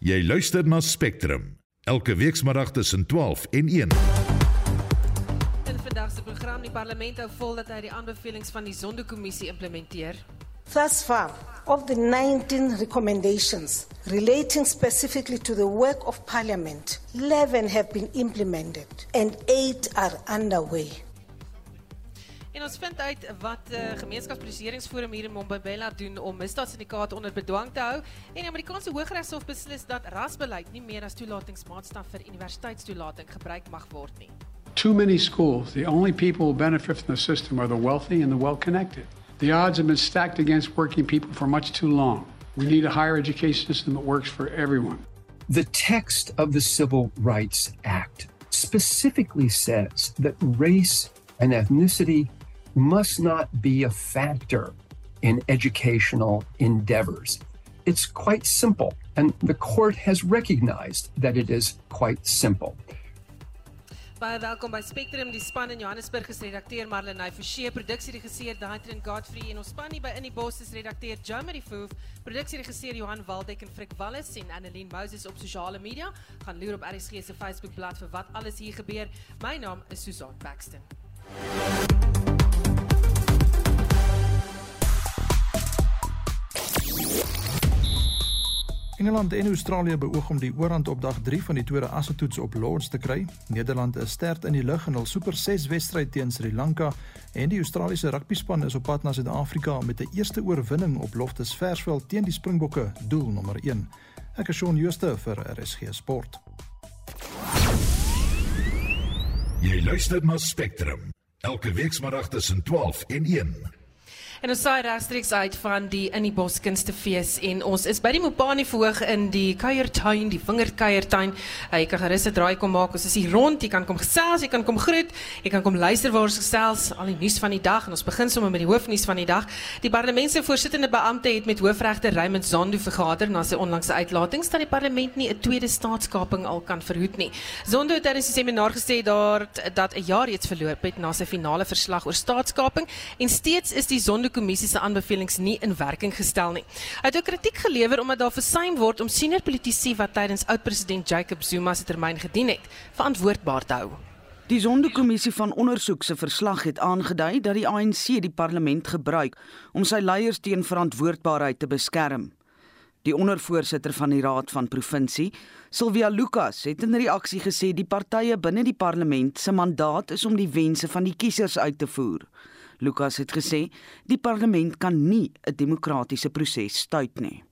Jy luister na Spectrum elke weekmiddag tussen 12 en 1. In vandag se program die parlement hou vol dat hy die aanbevelings van die Zondo-kommissie implementeer. Thus far, of the 19 recommendations relating specifically to the work of Parliament, 11 have been implemented and 8 are underway. En ons vind uit wat uh, gemeenskapspreseringsforum hier in Mombabella doen om misdaadsyndikaate onder bedwang te hou en die Amerikaanse Hooggeregshof beslis dat rasbeleid nie meer as toelatingsmaatstaf vir universiteitstoelating gebruik mag word nie. Too many schools, the only people who benefit from the system are the wealthy and the well-connected. The odds have been stacked against working people for much too long. We need a higher education system that works for everyone. The text of the Civil Rights Act specifically says that race and ethnicity must not be a factor in educational endeavors. It's quite simple, and the court has recognized that it is quite simple. Baie welkom by Spectrum. Die span in Johannesburg is redakteur Marlenae Forsie, produksieregisseur Daitrin Godfrey en ons span hier by In die Bos is redakteur Jamie Foof, produksieregisseur Johan Waldek en Frik Wallis en Annelien Moses op sosiale media. Gaan loer op RSG se Facebookblad vir wat alles hier gebeur. My naam is Susan Paxton. Engeland en Australië beoog om die oorhand op dag 3 van die tweede assetoets op Lords te kry. Nederland is sterk in die lug in hul Super 6 wedstryd teen Sri Lanka en die Australiese rugbyspan is op pad na Suid-Afrika met 'n eerste oorwinning op Loftus Versveld teen die Springbokke, doel nommer 1. Ek is Shaun Schuster vir RSG Sport. Jy luister na Spectrum elke weekmiddag tussen 12 en 1. En ons saai regstreeks uit van die in die Boskunstefees en ons is by die Mopani verhoog in die kuiertuin, die vingerkuiertuin. Jy kan gerus 'n draai kom maak. Ons is hier rond. Jy kan kom gesels, jy kan kom groet, jy kan kom luister waar ons gesels al die nuus van die dag en ons begin sommer met die hoofnuus van die dag. Die parlement se voorsittende beampte het met hoofregter Raymond Zondo vergader na sy onlangse uitlatings dat die parlement nie 'n tweede staatskaping al kan verhoed nie. Zondo het tydens die seminar gesê daar dat 'n jaar reeds verloop het na sy finale verslag oor staatskaping en steeds is die Zondo kommissie se aanbevelings nie in werking gestel nie. Hy het ook kritiek gelewer omdat daar versuim word om senior politici wat tydens oud-president Jacob Zuma se termyn gedien het, verantwoordbaar te hou. Die Sonderkommissie van ondersoek se verslag het aangedui dat die ANC die parlement gebruik om sy leiers teen verantwoordbaarheid te beskerm. Die ondervoorsitter van die Raad van Provinsie, Sylvia Lucas, het in reaksie gesê die partye binne die parlement se mandaat is om die wense van die kiesers uit te voer. Lucas het gesê die parlement kan nie 'n demokratiese proses stuit nie.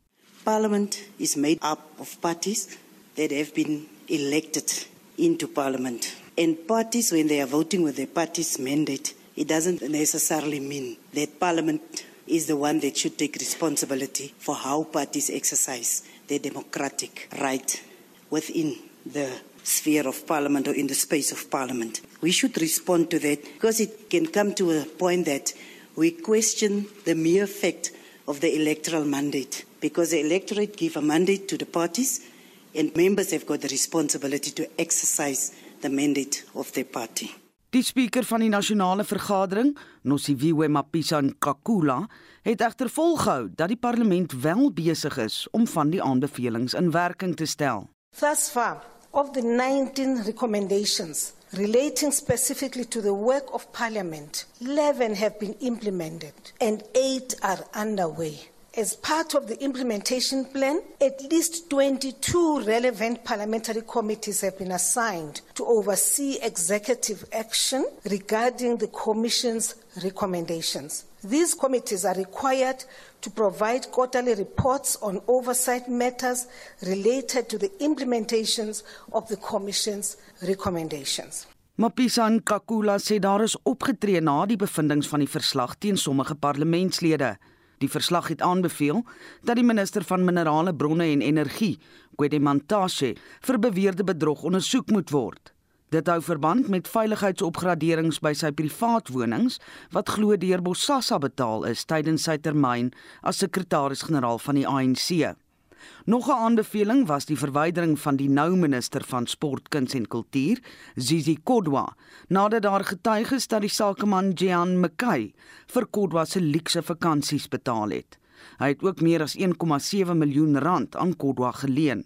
Parliament is made up of parties that have been elected into parliament. And parties when they are voting with their party's mandate, it doesn't necessarily mean that parliament is the one that should take responsibility for how parties exercise their democratic right within the sphere of parliament or in the space of parliament. We should respond to that because it can come to a point that we question the mere fact of the electoral mandate because the electorate give a mandate to the parties and members have got the responsibility to exercise the mandate of their party. Die spreker van die nasionale vergadering, Nosiviwe Mapisa Nkakula, het egter volgehou dat die parlement wel besig is om van die aanbevelings in werking te stel. Thus far, of the 19 recommendations relating specifically to the work of Parliament, 11 have been implemented and 8 are underway. As part of the implementation plan, at least 22 relevant parliamentary committees have been assigned to oversee executive action regarding the Commission's recommendations. These committees are required to provide quarterly reports on oversight matters related to the implementations of the Commission's recommendations. Mapisan Kakula sê daar is opgetree na die bevindinge van die verslag teen sommige parlementslede. Die verslag het aanbeveel dat die minister van minerale bronne en energie, Kwedemantashe, vir beweerde bedrog ondersoek moet word. Dit hou verband met veiligheidsopgraderings by sy privaat wonings wat glo deur Bosasa betaal is tydens sy termyn as sekretaris-generaal van die ANC. Nog 'n aanbeveling was die verwydering van die nou minister van sport, kuns en kultuur, Zizi Kodwa, nadat daar getuig is dat die sakeman Jean McKay vir Kodwa se luukse vakansies betaal het. Hy het ook meer as 1,7 miljoen rand aan Kodwa geleen.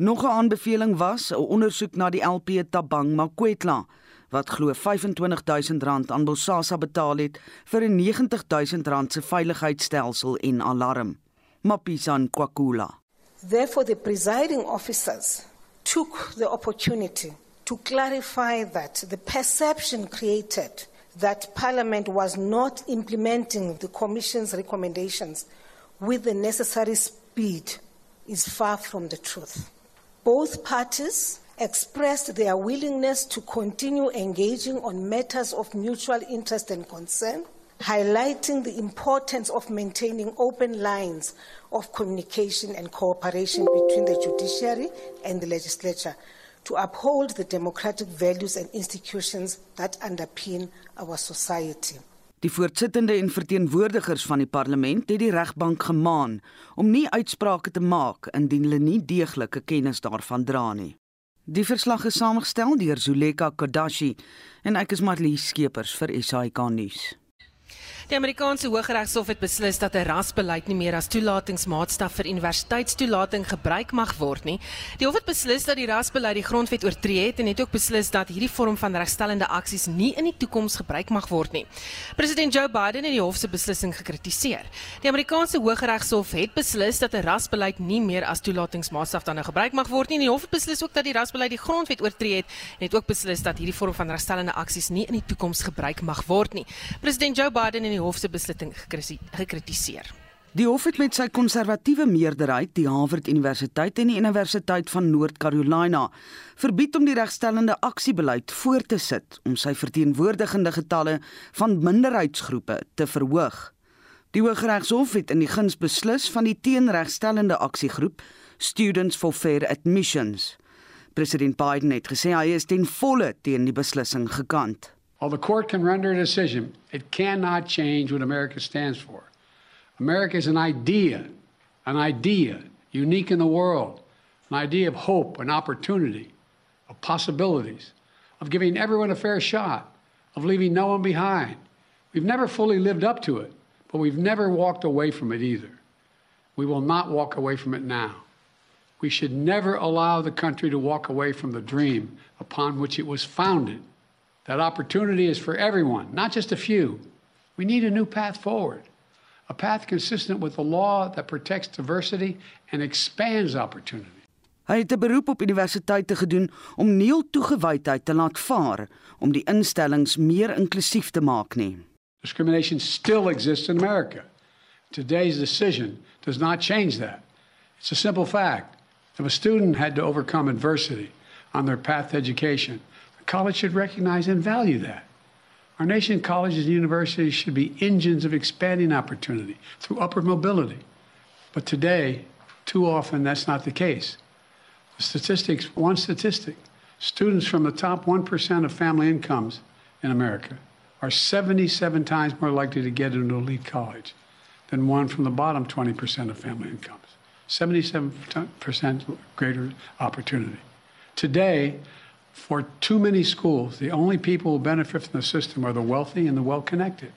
Nog 'n aanbeveling was 'n ondersoek na die LP Tabang Makwetla wat glo R25000 aan Bosasa betaal het vir 'n R90000 se veiligheidsstelsel en alarm. Mapisan Kwakula. Therefore the presiding officers took the opportunity to clarify that the perception created that Parliament was not implementing the Commission's recommendations with the necessary speed is far from the truth. Both parties expressed their willingness to continue engaging on matters of mutual interest and concern, highlighting the importance of maintaining open lines of communication and cooperation between the judiciary and the legislature to uphold the democratic values and institutions that underpin our society. Die voorsittende en verteenwoordigers van die parlement het die regbank gemaan om nie uitsprake te maak indien hulle nie deeglike kennis daarvan dra nie. Die verslag is saamgestel deur Zuleka Kodashi en ek is Marlie Skeepers vir SAK nuus. Die Amerikaanse Hooggeregshof het beslis dat 'n rasbeleid nie meer as toelatingsmaatstaf vir universiteitstoelating gebruik mag word nie. Die hof het beslis dat die rasbeleid die grondwet oortree het en het ook beslis dat hierdie vorm van regstellende aksies nie in die toekoms gebruik mag word nie. President Joe Biden het die hof se beslissing gekritiseer. Die Amerikaanse Hooggeregshof het beslis dat 'n rasbeleid nie meer as toelatingsmaatstaf dan nou gebruik mag word nie. Die hof het beslis ook dat die rasbeleid die grondwet oortree het en het ook beslis dat hierdie vorm van regstellende aksies nie in die toekoms gebruik mag word nie. President Joe Biden en die hof se beslissing gekritiseer. Die hof het met sy konservatiewe meerderheid die Harvard Universiteit en die Universiteit van Noord-Carolina verbied om die regstellende aksiebeleid voort te sit om sy verteenwoordigende getalle van minderheidsgroepe te verhoog. Die Hooggeregshof het in die guns beslis van die teenregstellende aksiegroep Students for Fair Admissions. President Biden het gesê hy is ten volle teen die beslissing gekant. While the court can render a decision, it cannot change what America stands for. America is an idea, an idea unique in the world, an idea of hope and opportunity, of possibilities, of giving everyone a fair shot, of leaving no one behind. We've never fully lived up to it, but we've never walked away from it either. We will not walk away from it now. We should never allow the country to walk away from the dream upon which it was founded That opportunity is for everyone, not just a few. We need a new path forward. A path consistent with the law that protects diversity and expands opportunity. Hy het 'n beroep op universiteite gedoen om neel toegewydheid te laat vaar om die instellings meer inklusief te maak nie. Discrimination still exists in America. Today's decision does not change that. It's a simple fact. If a student had to overcome adversity on their path to education, college should recognize and value that. Our nation's colleges and universities should be engines of expanding opportunity through upward mobility. But today, too often, that's not the case. The statistics, one statistic, students from the top 1% of family incomes in America are 77 times more likely to get into an elite college than one from the bottom 20% of family incomes. 77% greater opportunity. Today, For too many schools, the only people who benefit from the system are the wealthy and the well connected.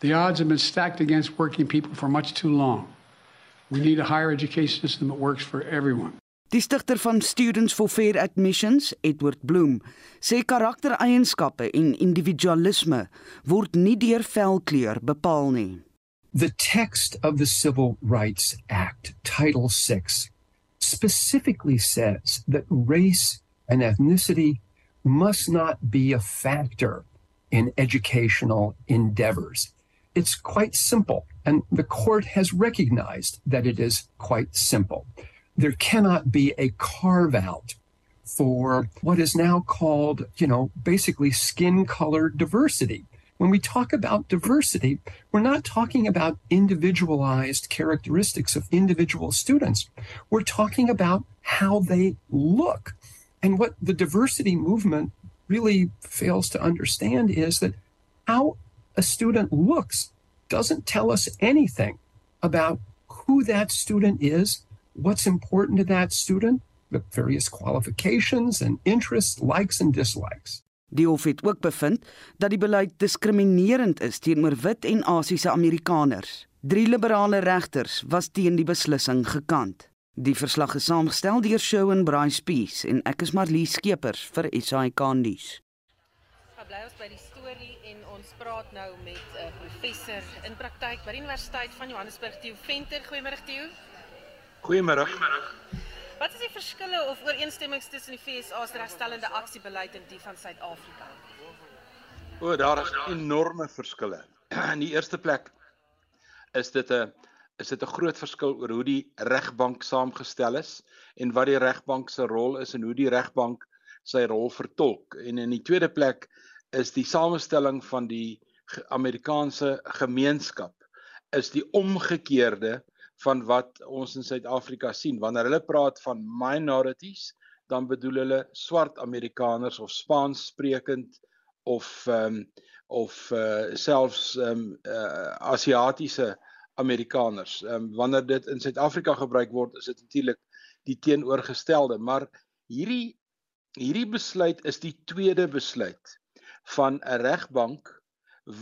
The odds have been stacked against working people for much too long. We need a higher education system that works for everyone. Die stigter van Students for Fair Admissions, Edward Bloom, sê karaktereienskappe en individualisme word nie deur velkleur bepaal nie. The text of the Civil Rights Act, Title 6, specifically says that race and ethnicity must not be a factor in educational endeavors. It's quite simple, and the court has recognized that it is quite simple. There cannot be a carve out for what is now called, you know, basically skin color diversity. When we talk about diversity, we're not talking about individualized characteristics of individual students. We're talking about how they look and what the diversity movement really fails to understand is that how a student looks doesn't tell us anything about who that student is, what's important to that student, the various qualifications and interests, likes and dislikes. Die hof het ook bevind dat die beleid diskriminerend is teenoor wit en Asiëse Amerikaners. Drie liberale regters was teen die beslissing gekant. Die verslag is saamgestel deur Shaun Bryce Peace en ek is Marlie Skeepers vir SAK nuus. Bly ons by die storie en ons praat nou met 'n uh, professor in praktyk by die Universiteit van Johannesburg, Theo Venter. Goeiemôre Theo. Goeiemôre. Wat is die verskille of ooreenstemmings tussen die FSA se regstellende aksiebeleid en die van Suid-Afrika? O, daar is enorme verskille. In die eerste plek is dit 'n is dit 'n groot verskil oor hoe die regbank saamgestel is en wat die regbank se rol is en hoe die regbank sy rol vertolk. En in die tweede plek is die samestelling van die Amerikaanse gemeenskap is die omgekeerde van wat ons in Suid-Afrika sien. Wanneer hulle praat van minorities, dan bedoel hulle swart Amerikaners of Spaans sprekend of ehm um, of uh, selfs ehm um, uh, Asiatiese Amerikaners. Ehm um, wanneer dit in Suid-Afrika gebruik word, is dit natuurlik die teenoorgestelde, maar hierdie hierdie besluit is die tweede besluit van 'n regbank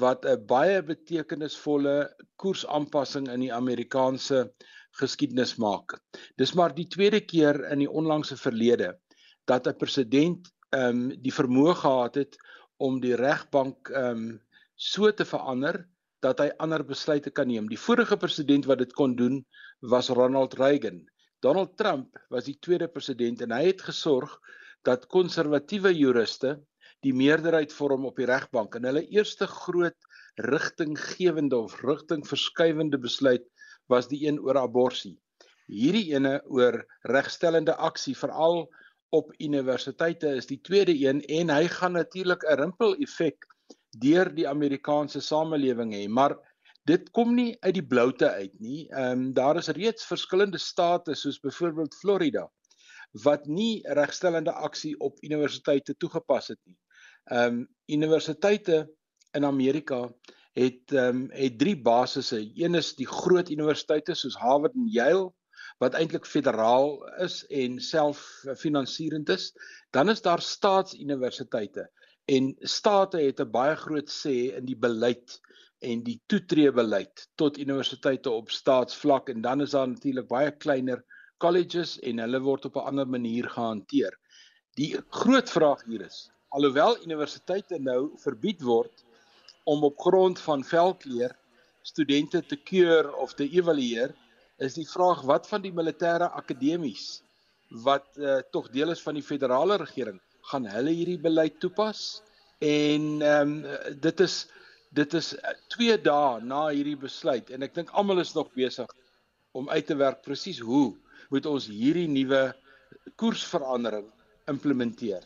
wat 'n baie betekenisvolle koersaanpassing in die Amerikaanse geskiedenis maak. Dis maar die tweede keer in die onlangse verlede dat 'n president ehm um, die vermoë gehad het om die regbank ehm um, so te verander dat hy ander besluite kan neem. Die vorige president wat dit kon doen was Ronald Reagan. Donald Trump was die tweede president en hy het gesorg dat konservatiewe juriste die meerderheid vorm op die regbank en hulle eerste groot rigtinggewende of rigtingverskuivende besluit was die een oor abortus. Hierdie ene oor regstellende aksie veral op universiteite is die tweede een en hy gaan natuurlik 'n rimpel effek deur die Amerikaanse samelewing hê, maar dit kom nie uit die bloute uit nie. Ehm um, daar is reeds verskillende state soos byvoorbeeld Florida wat nie regstellende aksie op universiteite toegepas het nie. Ehm um, universiteite in Amerika het ehm um, het drie basisse. Een is die groot universiteite soos Harvard en Yale wat eintlik federaal is en self finansierend is. Dan is daar staatsuniversiteite en state het 'n baie groot sê in die beleid en die toetreebeleid tot universiteite op staatsvlak en dan is daar natuurlik baie kleiner colleges en hulle word op 'n ander manier gehanteer. Die groot vraag hier is alhoewel universiteite nou verbied word om op grond van velkleur studente te keur of te evalueer, is die vraag wat van die militêre akademies wat uh, tog deel is van die federale regering, gaan hulle hierdie beleid toepas? En ehm um, dit is dit is 2 eh, dae na hierdie besluit en ek dink almal is nog besig om uit te werk presies hoe moet ons hierdie nuwe koersverandering implementeer.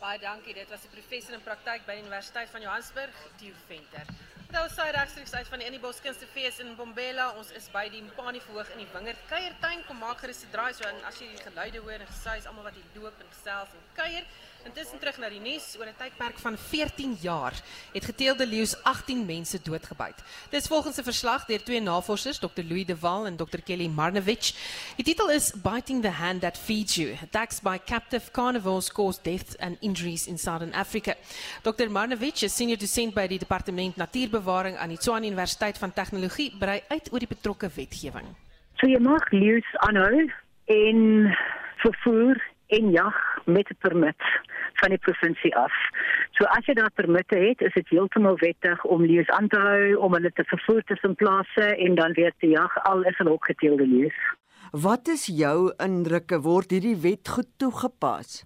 Baie dankie. Dit was 'n professor in praktyk by die Universiteit van Johannesburg, Theo Venter. Nou sy regstreeks uit van die Enibos Kunstefees in Bombela. Ons is by die Mpani verhoog in die Wingerd Kuiertuin. Kom maak gerus 'n draai so en as jy die geluide hoor en gesuis almal wat hier loop en gesels en kuier, Intussen terug na die nuus oor 'n tydperk van 14 jaar het geteelde leeu's 18 mense doodgebyt. Dis volgens 'n verslag deur twee navorsers, Dr. Louis De Wal en Dr. Kelly Marnovich. Die titel is Biting the Hand That Feeds You: Attacks by Captive Carnivores Cause Deaths and Injuries in Southern Africa. Dr. Marnovich is senior dosent by die Departement Natuurbewaring aan die Tshwane Universiteit van Tegnologie, brei uit oor die betrokke wetgewing. So jy mag leeu's aanhou en vervoer en jag met 'n permit van die provinsie af. So as jy daar permitte het, is dit heeltemal wettig om leeu's aan te hou, om hulle te vervoer tussen plase en dan weer te jag al is hulle ook geteelde leeu's. Wat is jou indrukke word hierdie wet goed toegepas?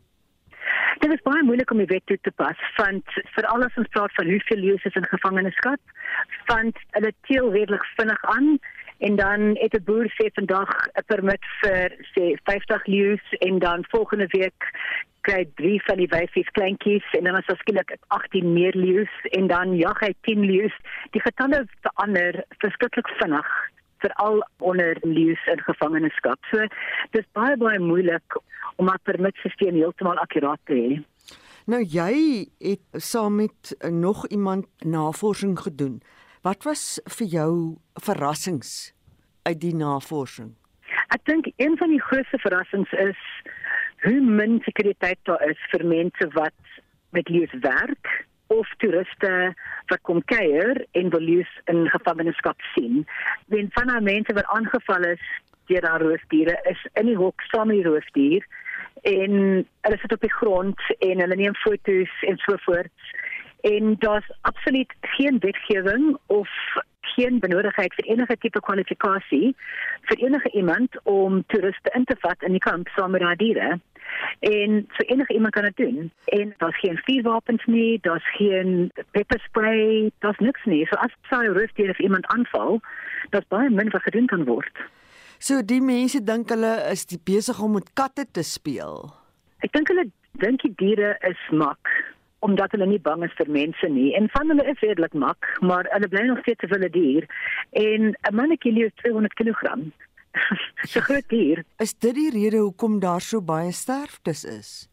Dit is baie moeilik om die wet toe te pas want veral as ons praat van hoeveel leeu's is in gevangenskap, want hulle teel redelik vinnig aan en dan het 'n boer sê vandag 'n permit vir sê 50 leeu's en dan volgende week kry drie van die wyfies kleintjies en dan is daar skielik 18 meer leeu's en dan jag hy 10 leeu's. Die getalle verander verskriklik vinnig veral onder leeu's in gevangenskap. So dis baie baie moeilik om 'n permitstelsel heeltemal akkuraat te hê. Nou jy het saam met nog iemand navorsing gedoen. Wat was vir jou verrassings uit die navorsing? Ek dink een van die grootste verrassings is hoe min sekuriteit daar is vir mense wat met lees werk of toeriste wat kom kuier en wil lees in gevangenskap sien. Wen van daai mense wat aangeval is deur daai roofdiere is in die hok saam met die roofdier en hulle sit op die grond en hulle neem foto's en so voort. En daar's absoluut geen wetgewing of geen benodigheid vir enige tipe kwalifikasie vir enige iemand om toeriste in te vat in die kamp saam met daai diere. En so enige iemand kan dit doen. En daar's geen vuurwapens nie, daar's geen pepper spray, daar's niks nie. So as sy roofdier of iemand aanval, daar's baie min wat gedoen kan word. So die mense dink hulle is die besig om met katte te speel. Ek dink hulle dink die diere is mak omdat hulle nie bang is vir mense nie. En van hulle is redelik mak, maar hulle bly nog steeds 'n wilde dier. En 'n mannetjie leef 200 kg. so groot dier. Is dit die rede hoekom daar so baie sterftes is?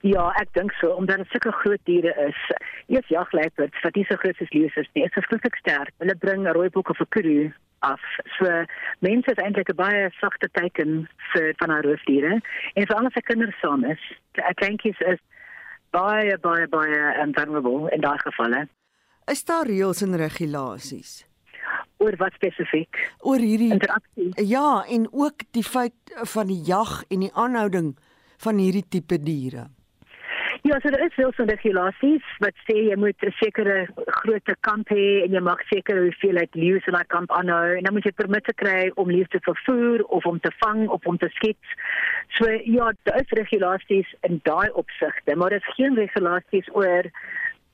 Ja, ek dink so omdat dit sulke groot diere is. Eers jagluiperds wat nie so groot as leeu's is nie, is verskriklik sterk. Hulle bring rooi of 'n kru af. So mense is eintlik 'n baie sagte teken vir van haar roofdiere en vir al sy kinders saam is. Ek dink is is baie baie baie um, vulnerable in daai gevalle. Is daar reëls en regulasies? oor wat spesifiek oor hierdie interaksie. Ja, en ook die feit van die jag en die aanhouding van hierdie tipe diere. Ja, so daar is wel so regulasies wat sê jy moet 'n sekere grootte kamp hê en jy mag seker hoeveelheid leeu's in 'n kamp aanhou en dan moet jy permitte kry om leeu's te vervoer of om te vang of om te skiet. So ja, daar is regulasies in daai opsigte, maar daar is geen regulasies oor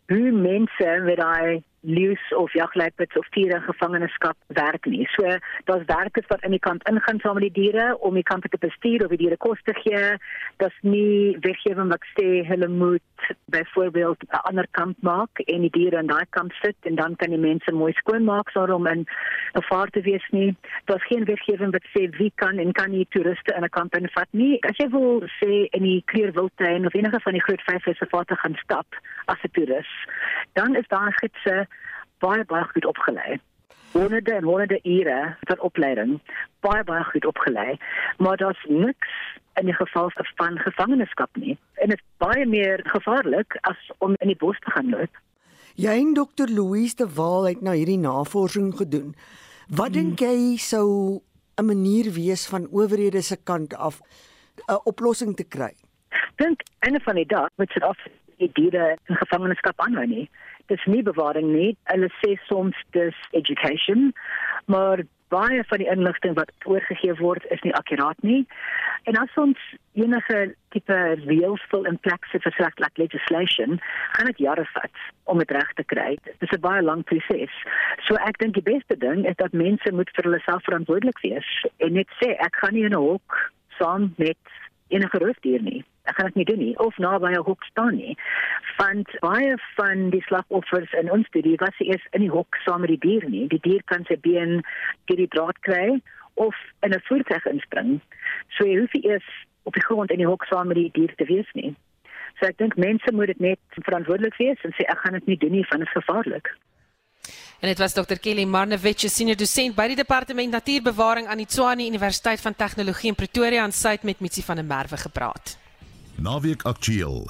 hoe mense met daai leus of jagluiperds of diere gevangenskap werk nie. So daar's werkers wat in die kamp ingaan saam met die diere om die kamp te bestuur of die diere kos te gee. Daar's nie wetgewing wat sê hulle moet byvoorbeeld 'n ander kamp maak en die diere in daai kamp sit en dan kan die mense mooi skoonmaak sonder om in 'n vaar te wees nie. Daar's geen wetgewing wat sê wie kan en kan nie toeriste in 'n kamp invat nie. As jy wil sê in die Kleurwildtuin of enige van die groot vyf reservate gaan stap as 'n toerist, dan is daar gidse baie baie goed opgelei. Honderde en honderde ure van opleiding, baie baie goed opgelei, maar daar's niks in die geval van gevangenskap nie. En dit is baie meer gevaarlik as om in die bos te gaan loop. Jy en dokter Louise de Waal het nou hierdie navorsing gedoen. Wat hmm. dink jy sou 'n manier wees van owerhede se kant af 'n oplossing te kry? Dink een van die dae met dit af die diere in gevangenskap aanhou nie dis nie bewaring nie. Hulle sê soms dis education, maar baie van die inligting wat oorgegee word is nie akkuraat nie. En as ons enige tipe reëls wil in plek sit vir selfs like legislation, gaan dit jare vat om dit reg te kry. Dit is 'n baie lang proses. So ek dink die beste ding is dat mense moet vir hulle self verantwoordelik wees en net sê ek gaan nie in 'n hok saam met enige roofdier nie ek gaan dit nie doen nie of naby 'n hok staan nie. Want baie van die slagoffers in ons studie was eers in die hok saam met die dier nie. Die dier kan sy been deur die draad kry of in 'n voertuig inspring. So jy hoef eers op die grond in die hok saam met die dier te wees nie. So ek dink mense moet dit net verantwoordelik wees en sê ek gaan dit nie doen nie, want dit is gevaarlik. En dit was Dr. Kelly Marnewitsch, senior dosent by die departement natuurbewaring aan die Tshwane Universiteit van Tegnologie in Pretoria en sy het met Mitsi van der Merwe gepraat. Naweek aktueel.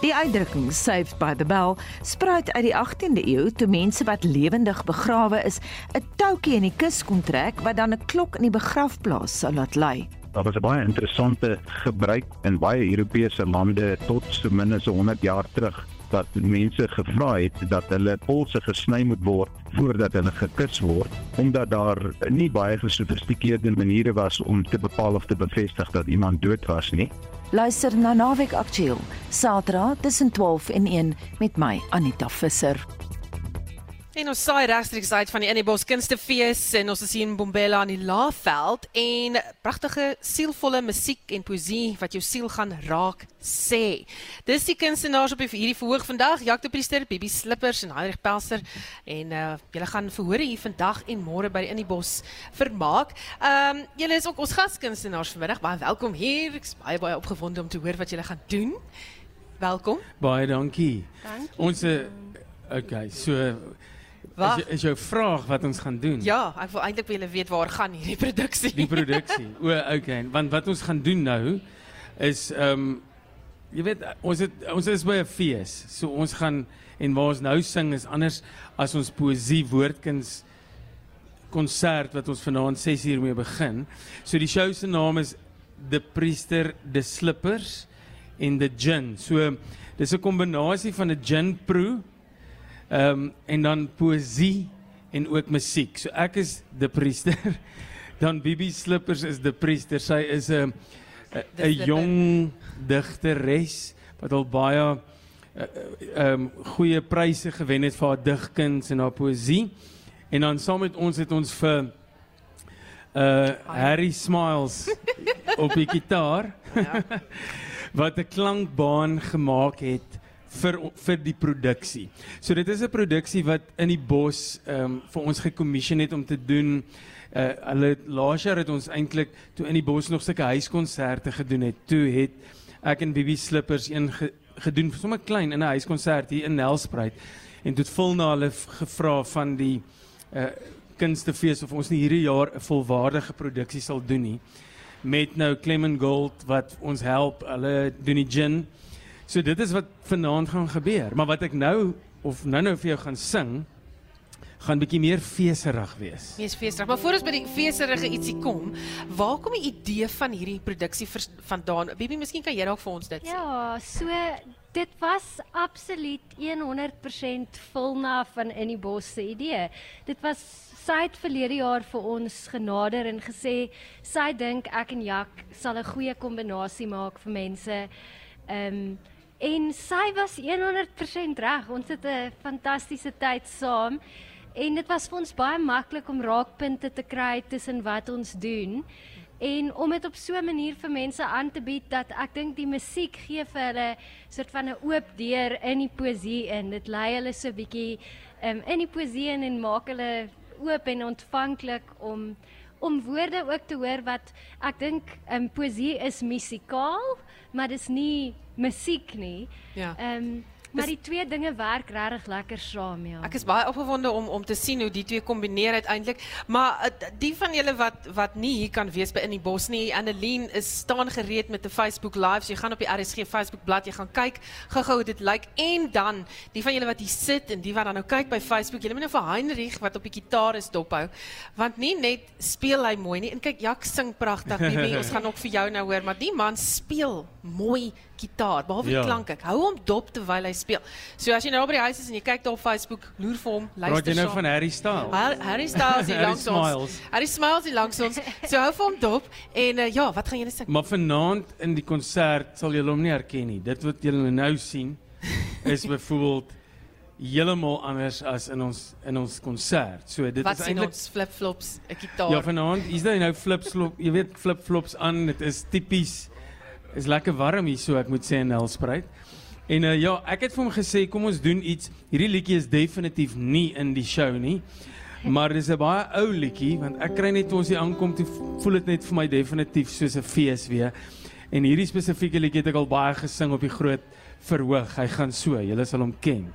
Die uitdrukking saved by the bell spruit uit die 18de eeu toe mense wat lewendig begrawe is, 'n toukie in die kus kon trek wat dan 'n klok in die begrafplaas sou laat lui. Daar was 'n baie interessante gebruik in baie Europese lande tot so min as 100 jaar terug dat mense gevra het dat hulle polse gesny moet word voordat hulle gekus word omdat daar nie baie gesofistikeerde maniere was om te bepaal of te bevestig dat iemand dood was nie. Luister na Naweek Aktueel, Saterdag tussen 12 en 1 met my Anita Visser. En ons saai regstreeks uit van die Innebos Kunstefees en ons is hier in Bombela aan die Laagveld en pragtige sielvolle musiek en poesie wat jou siel gaan raak sê. Dis die kunstenaars op hierdie verhoog vandag, Jacques de Priester, Bibi Slippers en Heinrich Pelser en uh julle gaan verhoor hier vandag en môre by die Innebos vermaak. Ehm um, julle is ook ons gaskunstenaars vanmiddag. Baie welkom hier. Ek's baie baie opgewonde om te hoor wat julle gaan doen. Welkom. Baie dankie. Dankie. Ons uh, okay, so Wat is, is jou vraag wat ons gaan doen? Ja, ek wil eintlik wil weet waar gaan hierdie produksie? Die produksie. O, okay. Want wat ons gaan doen nou is ehm um, jy weet ons het ons is by 'n fees. So ons gaan en waar ons nou sing is anders as ons poesie woordkuns konsert wat ons vanaand 6uur mee begin. So die show se naam is The Priester, The Slippers en The Gin. So dis 'n kombinasie van 'n gin proe ehm um, en dan poësie en ook musiek. So ek is The Priester. Dan Bibi Slippers is The Priester. Sy is 'n 'n jong digteres wat al baie ehm um, goeie pryse gewen het vir haar digkuns en haar poësie. En dan saam met ons het ons vir uh Harry Smiles op die gitaar. Ja. wat 'n klankbaan gemaak het vir vir die produksie. So dit is 'n produksie wat in die bos ehm um, vir ons gekommission het om te doen. Uh hulle laas jaar het ons eintlik toe in die bos nog sulke huiskonserte gedoen het. Toe het ek en Bibi Slippers een ge, gedoen vir sommer klein in 'n huiskonsert hier in Nelspruit en het vul na hulle gevra van die uh kunstefees of ons nie hierdie jaar 'n volwaardige produksie sal doen nie met nou Clement Gold wat ons help hulle doen die gin. So dit is wat vanaand gaan gebeur, maar wat ek nou of nou-nou vir jou gaan sing gaan bietjie meer feeserig wees. Mees feesrig. Maar voor ons by die feeserige ietsie kom, waar kom die idee van hierdie produksie vandaan? Bibi, miskien kan jy dalk vir ons dit sê. Ja, so dit was absoluut 100% Vulna van in die bos se idee. Dit was sy het verlede jaar vir ons genader en gesê sy dink ek en Jak sal 'n goeie kombinasie maak vir mense. Ehm um, en sy was 100% reg. Ons het 'n fantastiese tyd saam en dit was vir ons baie maklik om raakpunte te kry tussen wat ons doen en om dit op so 'n manier vir mense aan te bied dat ek dink die musiek gee vir hulle soort van 'n oop deur in die poesie in. Dit lei hulle so 'n bietjie um, in die poesie in en maak hulle oop en ontvanklik om om woorde ook te hoor wat ek dink um, poesie is musikaal, maar dis nie musiek nie. Ja. Ehm um, Maar die twee dinge werk regtig lekker saam, ja. Ek is baie opgewonde om om te sien hoe die twee kombineer uiteindelik. Maar uh, die van julle wat wat nie hier kan wees by in die bos nie, Annelien is staan gereed met 'n Facebook Live. So jy gaan op die RSG Facebook bladsy, jy gaan kyk gou-gou hoe dit lyk en dan die van julle wat hier sit en die wat dan nou kyk by Facebook, julle moet nou vir Heinrich wat op die gitaar is dophou. Want nie net speel hy mooi nie en kyk Jak sing pragtig, baby. Ons gaan ook vir jou nou hoor, maar die man speel mooi gitaar, behalwe ja. die klank ek. Hou hom dop terwyl hy speel. So as jy nou by die huis is en jy kyk daar op Facebook, loer vir hom, luister. Praat jy nou van Harry Styles? Har Harry Styles hier langs ons. Harry Smiles hier langs ons. So hou vir hom dop en uh, ja, wat gaan julle sing? Maar vanaand in die konsert sal julle hom nie herken nie. Dit wat julle nou sien is byvoorbeeld heeltemal anders as in ons in ons konsert. So dit wat is eintlik flip-flops, 'n gitaar. Ja, vanaand, is daar nou flip-flop, jy weet flip-flops aan, dit is tipies is lekker warm hier so ek moet sê in Nelspruit. En uh, ja, ek het vir hom gesê kom ons doen iets. Hierdie liedjie is definitief nie in die show nie. Maar dis 'n baie ou liedjie want ek kry net toe ons hier aankom toe voel dit net vir my definitief soos 'n fees weer. En hierdie spesifieke liedjie het ek al baie gesing op die groot verhoog. Hy gaan so, julle sal hom ken.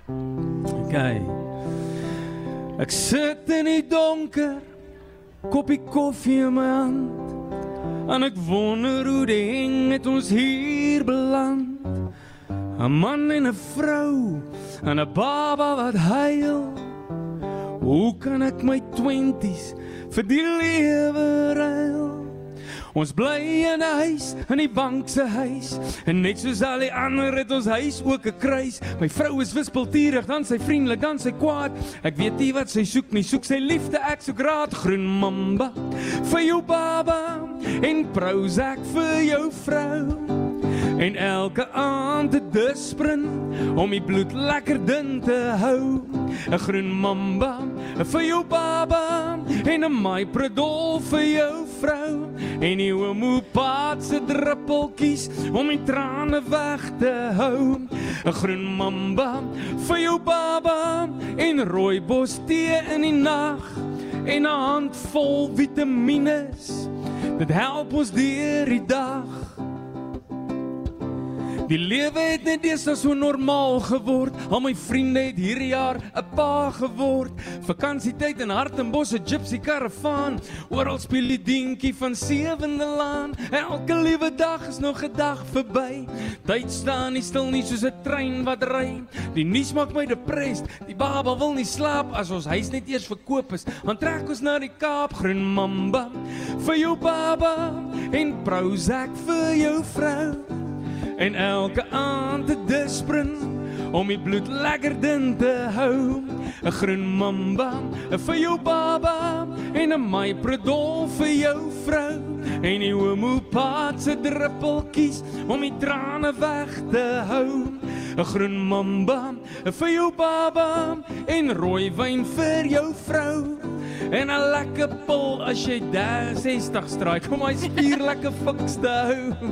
OK. Ek sit in die donker, koppie koffie in my hand. En ek wonder hoe ding het ons hier beland. 'n Man en 'n vrou en 'n baba wat huil. Hoe kan ek my 20's vir die lewe ruil? Ons bly in 'n huis, in die bank se huis. En net soos al die ander het ons huis ook 'n kruis. My vrou is wispelturig, dan sy vriendelik, dan sy kwaad. Ek weet nie wat sy soek nie, soek sy liefde, ek soek raad. Groen mamba vir jou baba en Prozac vir jou vrou. En elke aand te disprin om die bloed lekker dun te hou. 'n Groen mamba vir jou baba en 'n my predol vir jou vrou. En die homopaat se druppeltjies om die trane weg te hou. 'n groen mamba vir jou baba en rooibos tee in die nag en 'n handvol vitamiene dit help ons deur die dag Die lewe het net deesdae so normaal geword. Al my vriende het hierdie jaar 'n pa geword. Vakansietyd in Hartenbos 'n gypsy karavaan. Oral speel die dinkie van Sewende Laan. Elke liewe dag is nog 'n dag verby. Tyd staan nie stil nie soos 'n trein wat ry. Die nuus maak my depressed. Die baba wil nie slaap as ons huis net eers verkoop is. Dan trek ons na die Kaap, groen mamba vir jou baba en Prozac vir jou vrou. En elke aand 'n disprin om die bloed lekker dun te hou. 'n Groen mamba vir jou baba en 'n my predol vir jou vrou. En die homopaat se druppeltjies om die trane weg te hou. 'n Groen mamba vir jou baba en rooi wyn vir jou vrou. En 'n lekker pil as jy 60 straai om my spier lekker fiks te hou.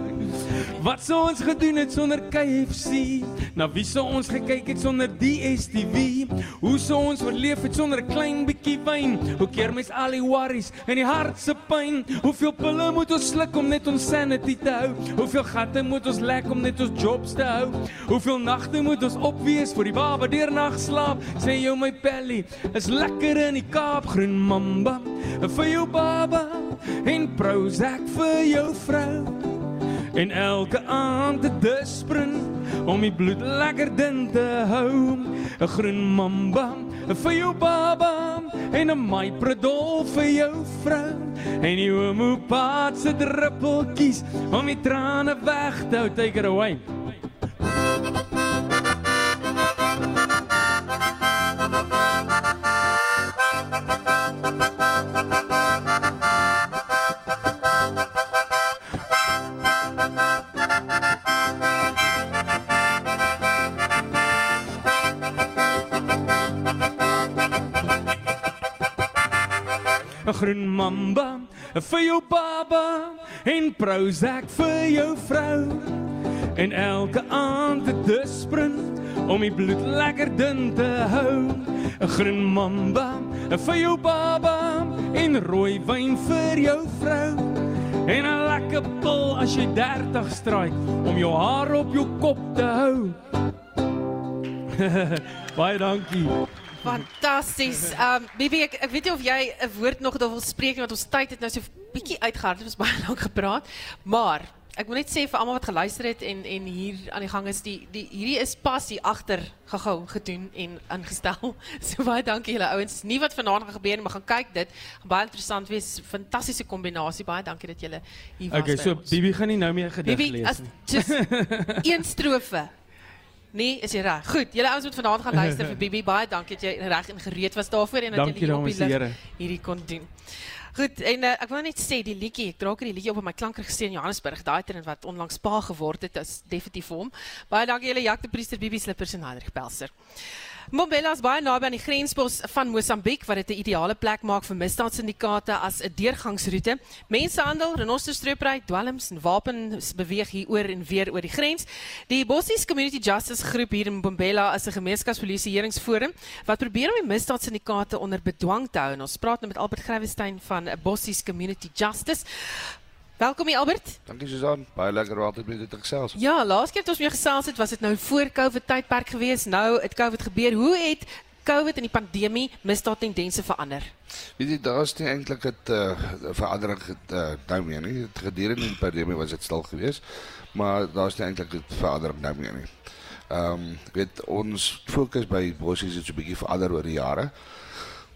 Wat sou ons gedoen het sonder KFC? Na wie sou ons gekyk het sonder DStv? Hoe sou ons oorleef het sonder 'n klein bietjie wyn? Hoe keer mens al die worries en die hart se pyn? Hoeveel pille moet ons sluk om net ons sanity te hou? Hoeveel gatte moet ons lek om net ons jobs te hou? Hoeveel nagte moet ons opwees vir die baba deurnag slaap? Sê jou my pelly, is lekker in die Kaap groen mamba vir jou baba en Prozac vir jou vrou. En elke aand 'n disprin om die bloed lekker dun te hou. 'n Groen mamba vir jou baba en 'n my predol vir jou vrou. En die homopaat se druppeltjies om die trane weg te hou. Take it away. Groen mamba vir jou baba en Prozac vir jou vrou. En elke aand 'n disprin om die bloed lekker dun te hou. 'n Groen mamba vir jou baba en rooi wyn vir jou vrou. En 'n lekker pil as jy 30 stryk om jou haar op jou kop te hou. Baie dankie. Fantasties. Ehm um, Bibi, ek, ek weet nie of jy 'n woord nog wil spreek want ons tyd het nou so bietjie uitgehard. Was baie lank gepraat. Maar ek wil net sê vir almal wat geluister het en en hier aan die gang is die die hierdie is passie agter gehou gedoen en ingestel. So baie dankie julle ouens. Nie wat vanaand gaan gebeur nie, maar gaan kyk dit. Gaan baie interessant wees. Fantastiese kombinasie. Baie dankie dat julle hier was. Okay, so ons. Bibi gaan nie nou meer 'n gedig Bibi, lees as nie. just een strofe. Nee, is jy reg? Goed, julle ouens moet vanaand gaan luister vir Bibi. Baie dankie dat jy reg en gereed was daarvoor en dat jy hier op die en lig hierdie kon doen. Goed, en uh, ek wil net sê die liedjie, ek dra ook die liedjie op in my klankregisseur in Johannesburg, daai trend wat onlangs pa geword het, is definitief hom. Baie dankie julle Jacques de Priester, Bibi Slippers en Heinrich Pelser. Mbombela is baie naby aan die grensbos van Mosambiek wat dit 'n ideale plek maak vir misdaadsyndikaate as 'n deurgangsroete. Mensenhandel, renosterstropery, dwelms en wapens beweeg hier oor en weer oor die grens. Die Bossies Community Justice groep hier in Mbombela is 'n gemeenskapspolisieeringsforum wat probeer om die misdaadsyndikaate onder bedwang te hou. En ons praat nou met Albert Grywestein van Bossies Community Justice. Welkom hier Albert. Dankie Susan, baie lekker om altyd met dit te gesels. Ja, laas keer toe ons weer gesels het, was dit nou voor Covid tydperk geweest. Nou het Covid gebeur. Hoe het Covid en die pandemie misdaadtendense verander? Weet jy, daar is nie eintlik 'n uh, verandering uh, nou meer nie. Het gedurende die pandemie was dit stil geweest, maar daar is nie eintlik 'n verandering nou meer nie. Ehm um, weet ons fokus by Bossies het so 'n bietjie verander oor die jare.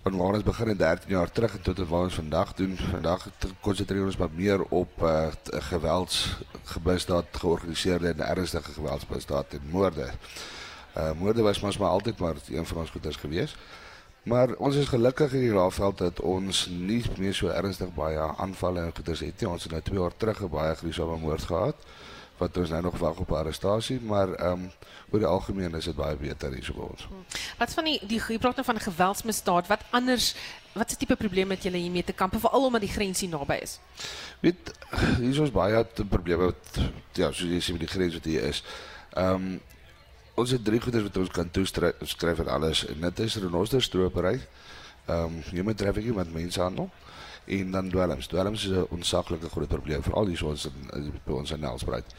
Van waar ons begin in 13 jaar terug en tot waar ons vandag doen. Vandag konsentreer ons maar meer op uh, geweldsgebusdaad, georganiseerde en ernstige geweldsmisdaad en moorde. Uh moorde was mos maar altyd maar een van ons goeders gewees. Maar ons is gelukkig in die Raafveld dat ons nie meer so ernstig baie aanvalle en goeders nie. Ons het nou 2 jaar terug 'n baie gruisame moord gehad wat ons nou nog wag op arrestasie, maar ehm um, oor die algemeen is dit baie beter hier so by ons. Wat van die die jy praat nou van 'n geweldsmisdaad, wat anders wat se tipe probleme het julle hiermee te kamp veral omdat die grens hier naby is? Weet hier is ons baie te probleme wat ja, soos jy sê met die grens wat hier is. Ehm um, ons het drie goeders wat ons kan toeskryf en alles en dit is renosterstropery, ehm um, human trafficking met mensenhandel en dan dwelms. Dwelms is 'n onsaklike groot probleem veral hier so ons in by ons in Nelspruit.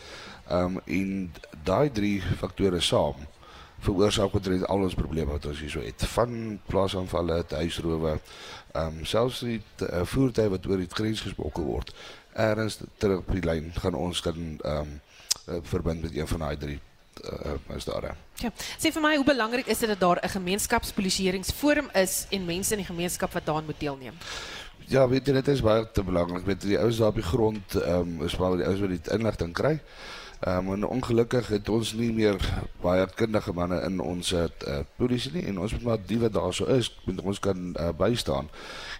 Ehm um, en daai drie faktore saam veroorsaak wat al ons probleme wat ons hier so het. Van plaasaanvalle, huisrowe, ehm um, selfs die uh, voertuie wat oor die grens gesmokkel word. Erns terug op die lyn gaan ons kan ehm um, uh, verbind met een van daai drie uh, is daar. Ja. Sê vir my hoe belangrik is dit dat daar 'n gemeenskapspolisieeringsforum is en mense in die gemeenskap wat daaraan moet deelneem? Ja, weet jy dit is baie te belangrik. Weet jy die ouens daar op die grond ehm um, is maar die ouens wat die inligting kry. Ehm um, en ongelukkig het ons nie meer baie kundige manne in ons uh, polisie nie en ons moet maar die wat daar so is, moet ons kan uh, bystaan.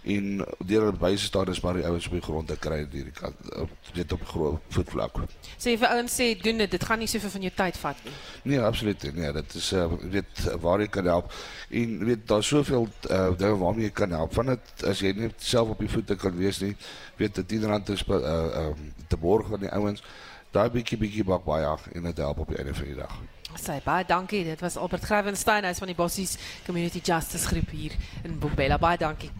En deur hulle bystaan is maar die ouens op die grond te kry hierdie kant op dit op groot voetvlak. Sê vir ouens sê doen dit, dit gaan nie soveel van jou tyd vat nie. Nee, absoluut nie. Nee, dit is uh, weet waar jy kan help. En weet daar soveel uh, dinge waarmee jy kan help. Van dit as jy net self op die voete kan wees nie, weet dit iedereen te uh, uh, te borg van die ouens daai bietjie bietjie bak baie en dit help op die einde van die dag. Sy baie dankie. Dit was Albert Gravenstein, hy's van die Bossies Community Justice groep hier in Bombela. Baie dankie.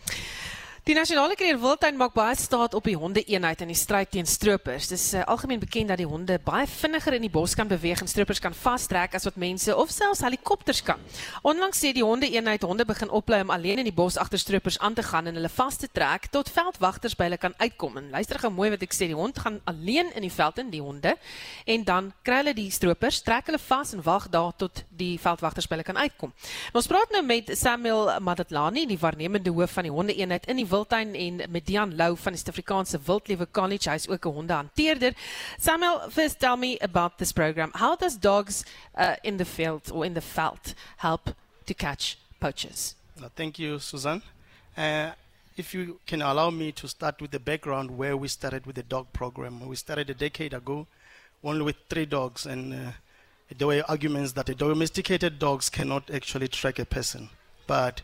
Die nasionale kreer Wildtuin maak baie staat op die honde-eenheid in die stryd teen stroopers. Dis uh, algemeen bekend dat die honde baie vinniger in die bos kan beweeg en stroopers kan vastrek as wat mense of selfs helikopters kan. Onlangs sê die honde-eenheid honde begin oplei om alleen in die bos agter stroopers aan te gaan en hulle vas te trek tot veldwagters by hulle kan uitkom. En luister gou mooi wat ek sê, die hond gaan alleen in die veld in die honde en dan kry hulle die stroopers, trek hulle vas en wag daar tot die veldwagters by hulle kan uitkom. En ons praat nou met Samuel Madatlani, die waarnemende hoof van die honde-eenheid in die Wildtuin en Lou van die Suid-Afrikaanse Wildlewe College. Ook 'n hondehanteerder. Samuel, first tell me about this program. How does dogs uh, in the field or in the veld help to catch poachers? Uh, thank you, Suzanne. Uh, if you can allow me to start with the background where we started with the dog program. We started a decade ago only with three dogs, and uh, there were arguments that domesticated dogs cannot actually track a person. But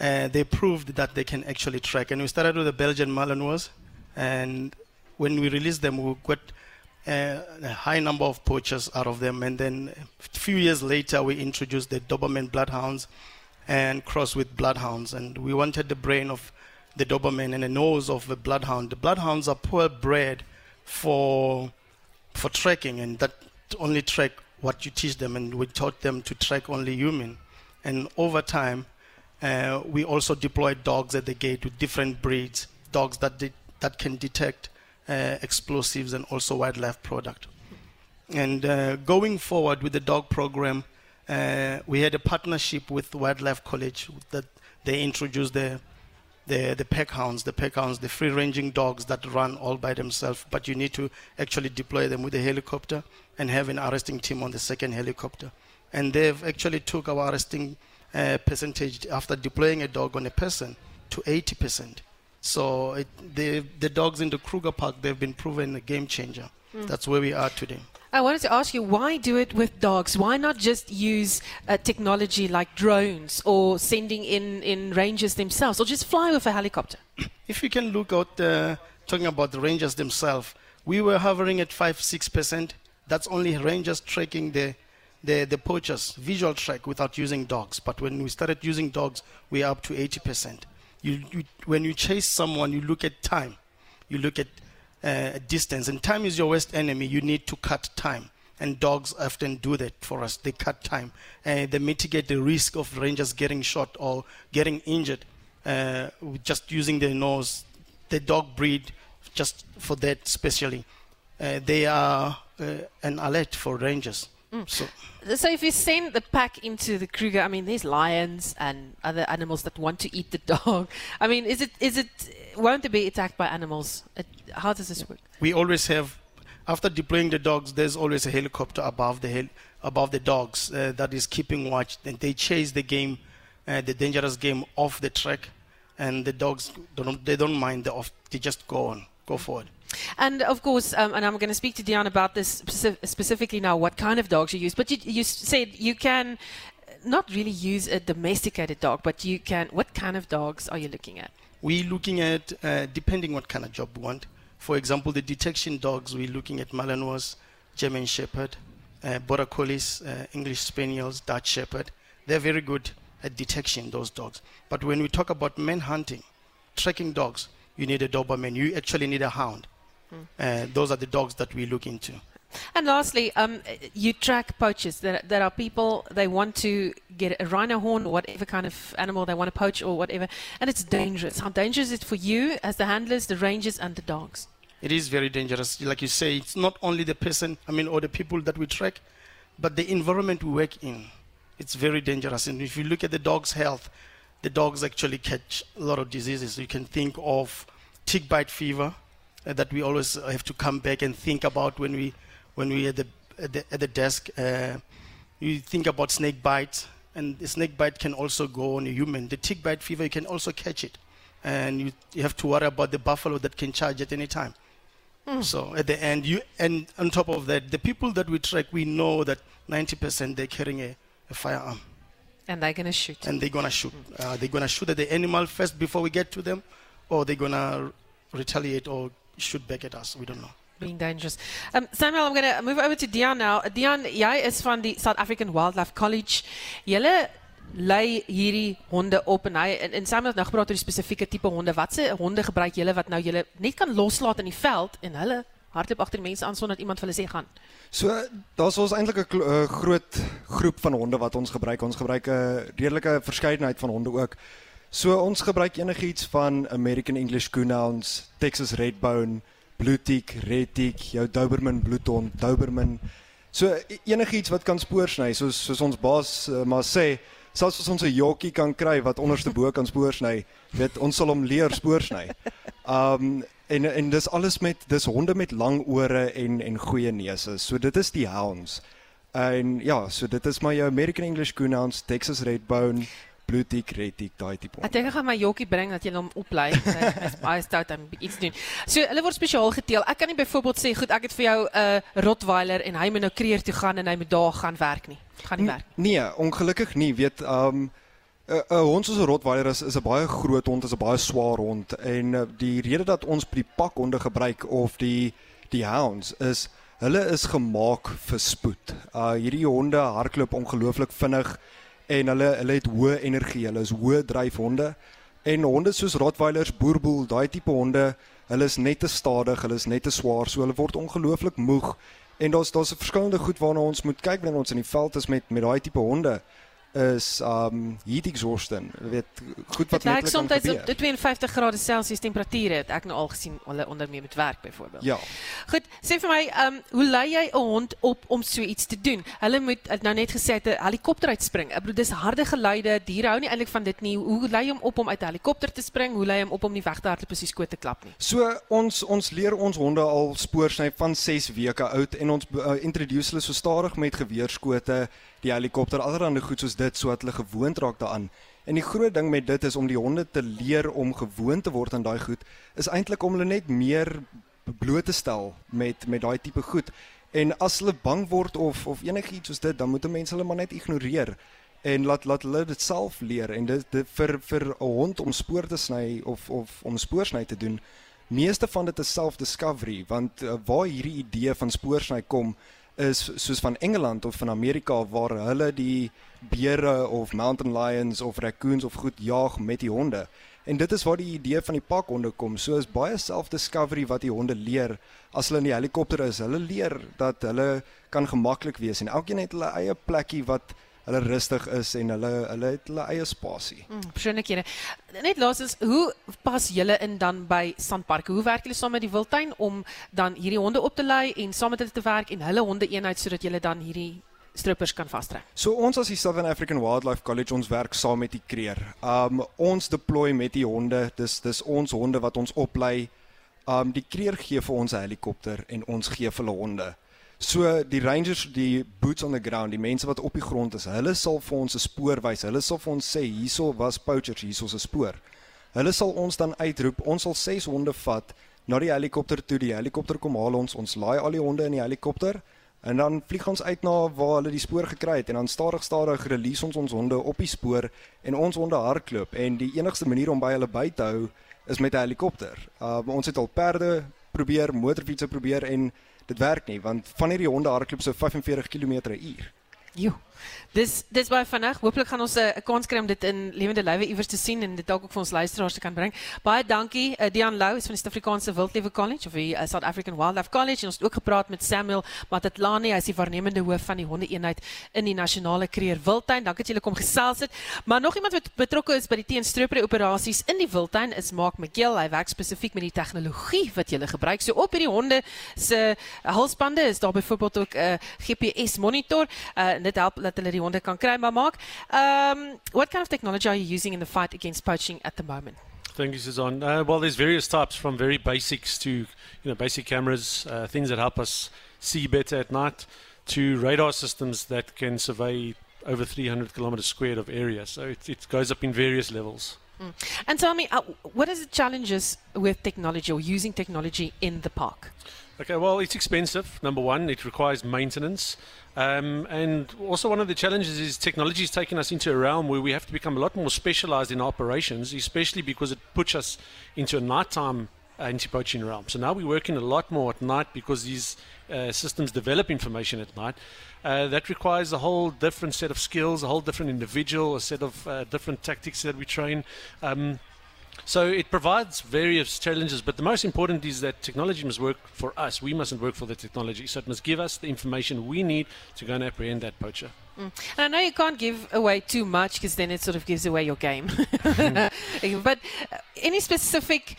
uh, they proved that they can actually track. And we started with the Belgian Malinois, and when we released them, we got uh, a high number of poachers out of them. And then a few years later, we introduced the Doberman Bloodhounds and crossed with Bloodhounds. And we wanted the brain of the Doberman and the nose of the Bloodhound. The Bloodhounds are poor bred for for tracking, and that only track what you teach them. And we taught them to track only human. And over time, uh, we also deployed dogs at the gate with different breeds, dogs that de- that can detect uh, explosives and also wildlife product. And uh, going forward with the dog program, uh, we had a partnership with Wildlife College that they introduced the the, the pack hounds, the pack hounds, the free ranging dogs that run all by themselves, but you need to actually deploy them with a helicopter and have an arresting team on the second helicopter. And they've actually took our arresting uh, percentage after deploying a dog on a person to 80%. So it, the, the dogs in the Kruger Park, they've been proven a game changer. Mm. That's where we are today. I wanted to ask you why do it with dogs? Why not just use uh, technology like drones or sending in, in rangers themselves or just fly with a helicopter? If you can look out, uh, talking about the rangers themselves, we were hovering at 5 6%. That's only rangers tracking the the, the poachers visual track without using dogs. But when we started using dogs, we are up to 80%. You, you, when you chase someone, you look at time, you look at uh, distance, and time is your worst enemy. You need to cut time. And dogs often do that for us. They cut time. And they mitigate the risk of rangers getting shot or getting injured uh, just using their nose. The dog breed, just for that specially, uh, they are uh, an alert for rangers. Mm. So, so if you send the pack into the Kruger, I mean, there's lions and other animals that want to eat the dog. I mean, is it is it won't they be attacked by animals? How does this work? We always have, after deploying the dogs, there's always a helicopter above the hel- above the dogs uh, that is keeping watch, and they chase the game, uh, the dangerous game off the track, and the dogs don't they don't mind the off. They just go on, go forward. And of course, um, and I'm going to speak to Dion about this specif- specifically now, what kind of dogs you use. But you, you said you can not really use a domesticated dog, but you can. What kind of dogs are you looking at? We're looking at, uh, depending what kind of job we want. For example, the detection dogs, we're looking at Malinois, German Shepherd, uh, Border Collies, uh, English Spaniels, Dutch Shepherd. They're very good at detection, those dogs. But when we talk about men hunting, tracking dogs, you need a Doberman. You actually need a hound. Uh, those are the dogs that we look into. And lastly, um, you track poachers. There, there are people they want to get a rhino horn or whatever kind of animal they want to poach or whatever, and it's dangerous. How dangerous is it for you as the handlers, the rangers, and the dogs? It is very dangerous. Like you say, it's not only the person, I mean, or the people that we track, but the environment we work in. It's very dangerous. And if you look at the dog's health, the dogs actually catch a lot of diseases. You can think of tick bite fever uh, that we always have to come back and think about when we when we at the at the, at the desk. Uh, you think about snake bite, and the snake bite can also go on a human. The tick bite fever, you can also catch it, and you, you have to worry about the buffalo that can charge at any time. Hmm. So at the end, you and on top of that, the people that we track, we know that 90% they're carrying a, a firearm. And they're going to shoot. And they're going to shoot. Uh, they're going to shoot at the animal first before we get to them, or they're going to retaliate or shoot back at us. We don't know. Being dangerous. Um, Samuel, I'm going to move over to Dion now. Dion, jy is van die South African Wildlife College. Julle lei hierdie honde op en hy en, en Samuel het nou gepraat oor die spesifieke tipe honde. Watse honde gebruik julle wat nou julle net kan loslaat in die veld en hulle hardloop agter die mense aan sonder dat iemand vir hulle sê gaan? So daar's ons eintlik 'n uh, groot groep van honde wat ons gebruik. Ons gebruik 'n redelike verskeidenheid van honde ook. So ons gebruik enigiets van American English Coonhounds, Texas Redbone, Blue Tick, Red Tick, jou Doberman Bloedhond, Doberman. So enigiets wat kan spoor sny, soos soos ons baas uh, maar sê, selfs as ons 'n jockie kan kry wat onderste bo kan spoor sny, weet ons sal hom leer spoor sny. Um en en dis alles met dis honde met lang ore en en goeie neuse. So dit is die hounds. En ja, so dit is maar jou American English Coonhounds, Texas Redbone, Red Tick, daai tipe. Ek dink ek gaan my jokkie bring dat jy hom oplei. Hy is baie stout om iets doen. So hulle word spesiaal geteel. Ek kan nie byvoorbeeld sê goed, ek het vir jou 'n uh, Rottweiler en hy moet nou kreer toe gaan en hy moet daar gaan werk nie. Gaan nie werk. Nee, ongelukkig nie. Weet, um 'n uh, hond soos 'n Rottweiler is is 'n baie groot hond, is 'n baie swaar hond en uh, die rede dat ons die pakhonde gebruik of die die hounds is hulle is gemaak vir spoed. Uh hierdie honde hardloop ongelooflik vinnig en hulle hulle het hoë energie, hulle is hoë dryfhonde. En honde soos Rottweilers, Boerboel, daai tipe honde, hulle is net te stadig, hulle is net te swaar, so hulle word ongelooflik moeg. En daar's daar's 'n verskillende goed waarna ons moet kyk wanneer ons in die veld is met met daai tipe honde is um heat exhaustion. Jy weet goed wat Dit net kan soms gebeur. op 52 grade Celsius temperature het ek nou al gesien hulle onder mee met werk byvoorbeeld. Ja. Goed, sê vir my, um, hoe lei jy 'n hond op om so iets te doen? Hulle moet nou net gesê het 'n helikopter uitspring. Ek bedoel dis harde geluide. Diere hou nie eintlik van dit nie. Hoe lei jy hom op om uit 'n helikopter te spring? Hoe lei jy hom op om nie weg te hardloop as die skoot te klap nie? So ons ons leer ons honde al spoorsny van 6 weke oud en ons uh, introduce hulle so stadig met geweerskote, die helikopter, allerlei goed soos dit sodat hulle gewoond raak daaraan. En die groot ding met dit is om die honde te leer om gewoond te word aan daai goed, is eintlik om hulle net meer bloot te stel met met daai tipe goed. En as hulle bang word of of enigiets soos dit, dan moet mense hulle maar net ignoreer en laat laat hulle dit self leer en dit, dit vir vir 'n hond om spoor te sny of of om spoorsny te doen. Meeste van dit is self-discovery want uh, waar hierdie idee van spoorsny kom is soos van Engeland of van Amerika waar hulle die beere of mountain lions of raccoons of goed jaag met die honde. En dit is waar die idee van die pakhonde kom. So is baie self-discovery wat die honde leer as hulle in die helikopter is. Hulle leer dat hulle kan gemaklik wees en elkeen het hulle eie plekkie wat hulle rustig is en hulle hulle het hulle eie spasie. Mm, Persoonlikhede. Net laasens, hoe pas julle in dan by sandparke? Hoe werk julle saam met die wildtuin om dan hierdie honde op te lei en saam met hulle te werk en hulle honde eenheid sodat julle dan hierdie strippers kan vastrek? So ons as die Southern African Wildlife College ons werk saam met die kreer. Um ons deploy met die honde. Dis dis ons honde wat ons oplei. Um die kreer gee vir ons 'n helikopter en ons gee vir hulle honde. So die rangers, die boots on the ground, die mense wat op die grond is, hulle sal vir ons 'n spoor wys. Hulle sal vir ons sê hierso was poachers, hierso's 'n spoor. Hulle sal ons dan uitroep. Ons sal 6 honde vat na die helikopter toe. Die helikopter kom haal ons. Ons laai al die honde in die helikopter en dan vlieg ons uit na waar hulle die spoor gekry het en dan stadig stadig release ons ons honde op die spoor en ons honde hardloop en die enigste manier om by hulle by te hou is met 'n helikopter. Uh ons het al perde probeer, motorfietsse probeer en dit werk nie want van hierdie honde hardloop so 45 km/h. Jo. Dis dis baie vinnig. Hooplik gaan ons 'n kans kry om dit in lewende lywe iewers te sien en dit dalk ook vir ons luisteraars te kan bring. Baie dankie. Uh, Dian Lou is van die Suid-Afrikaanse Wildlewe College of die uh, South African Wildlife College en ons het ook gepraat met Samuel Matatlani, hy is die waarnemende hoof van die hondeeenheid in die Nasionale Kruger Wildtuin. Dankie dat julle kom gesels het. Maar nog iemand wat betrokke is by die teenstropery operasies in die wildtuin is Mark McGill. Hy werk spesifiek met die tegnologie wat julle gebruik. So op hierdie honde se halsbande is daar byvoorbeeld ook 'n uh, GPS monitor. Uh, en dit help dat hulle die honde kan kry maar maak. Um what kind of technology are you using in the fight against poaching at the moment? Thank you, Suzanne. Uh, well, there's various types from very basics to you know basic cameras, uh, things that help us see better at night, to radar systems that can survey over 300 kilometers squared of area. So it, it goes up in various levels. Mm. And tell me, uh, what are the challenges with technology or using technology in the park? Okay, well, it's expensive. Number one, it requires maintenance. Um, and also, one of the challenges is technology is taking us into a realm where we have to become a lot more specialized in operations, especially because it puts us into a nighttime anti-poaching realm. So now we're working a lot more at night because these uh, systems develop information at night. Uh, that requires a whole different set of skills, a whole different individual, a set of uh, different tactics that we train. Um, so it provides various challenges, but the most important is that technology must work for us. We mustn't work for the technology. So it must give us the information we need to go and apprehend that poacher. Mm. And I know you can't give away too much because then it sort of gives away your game. but uh, any specific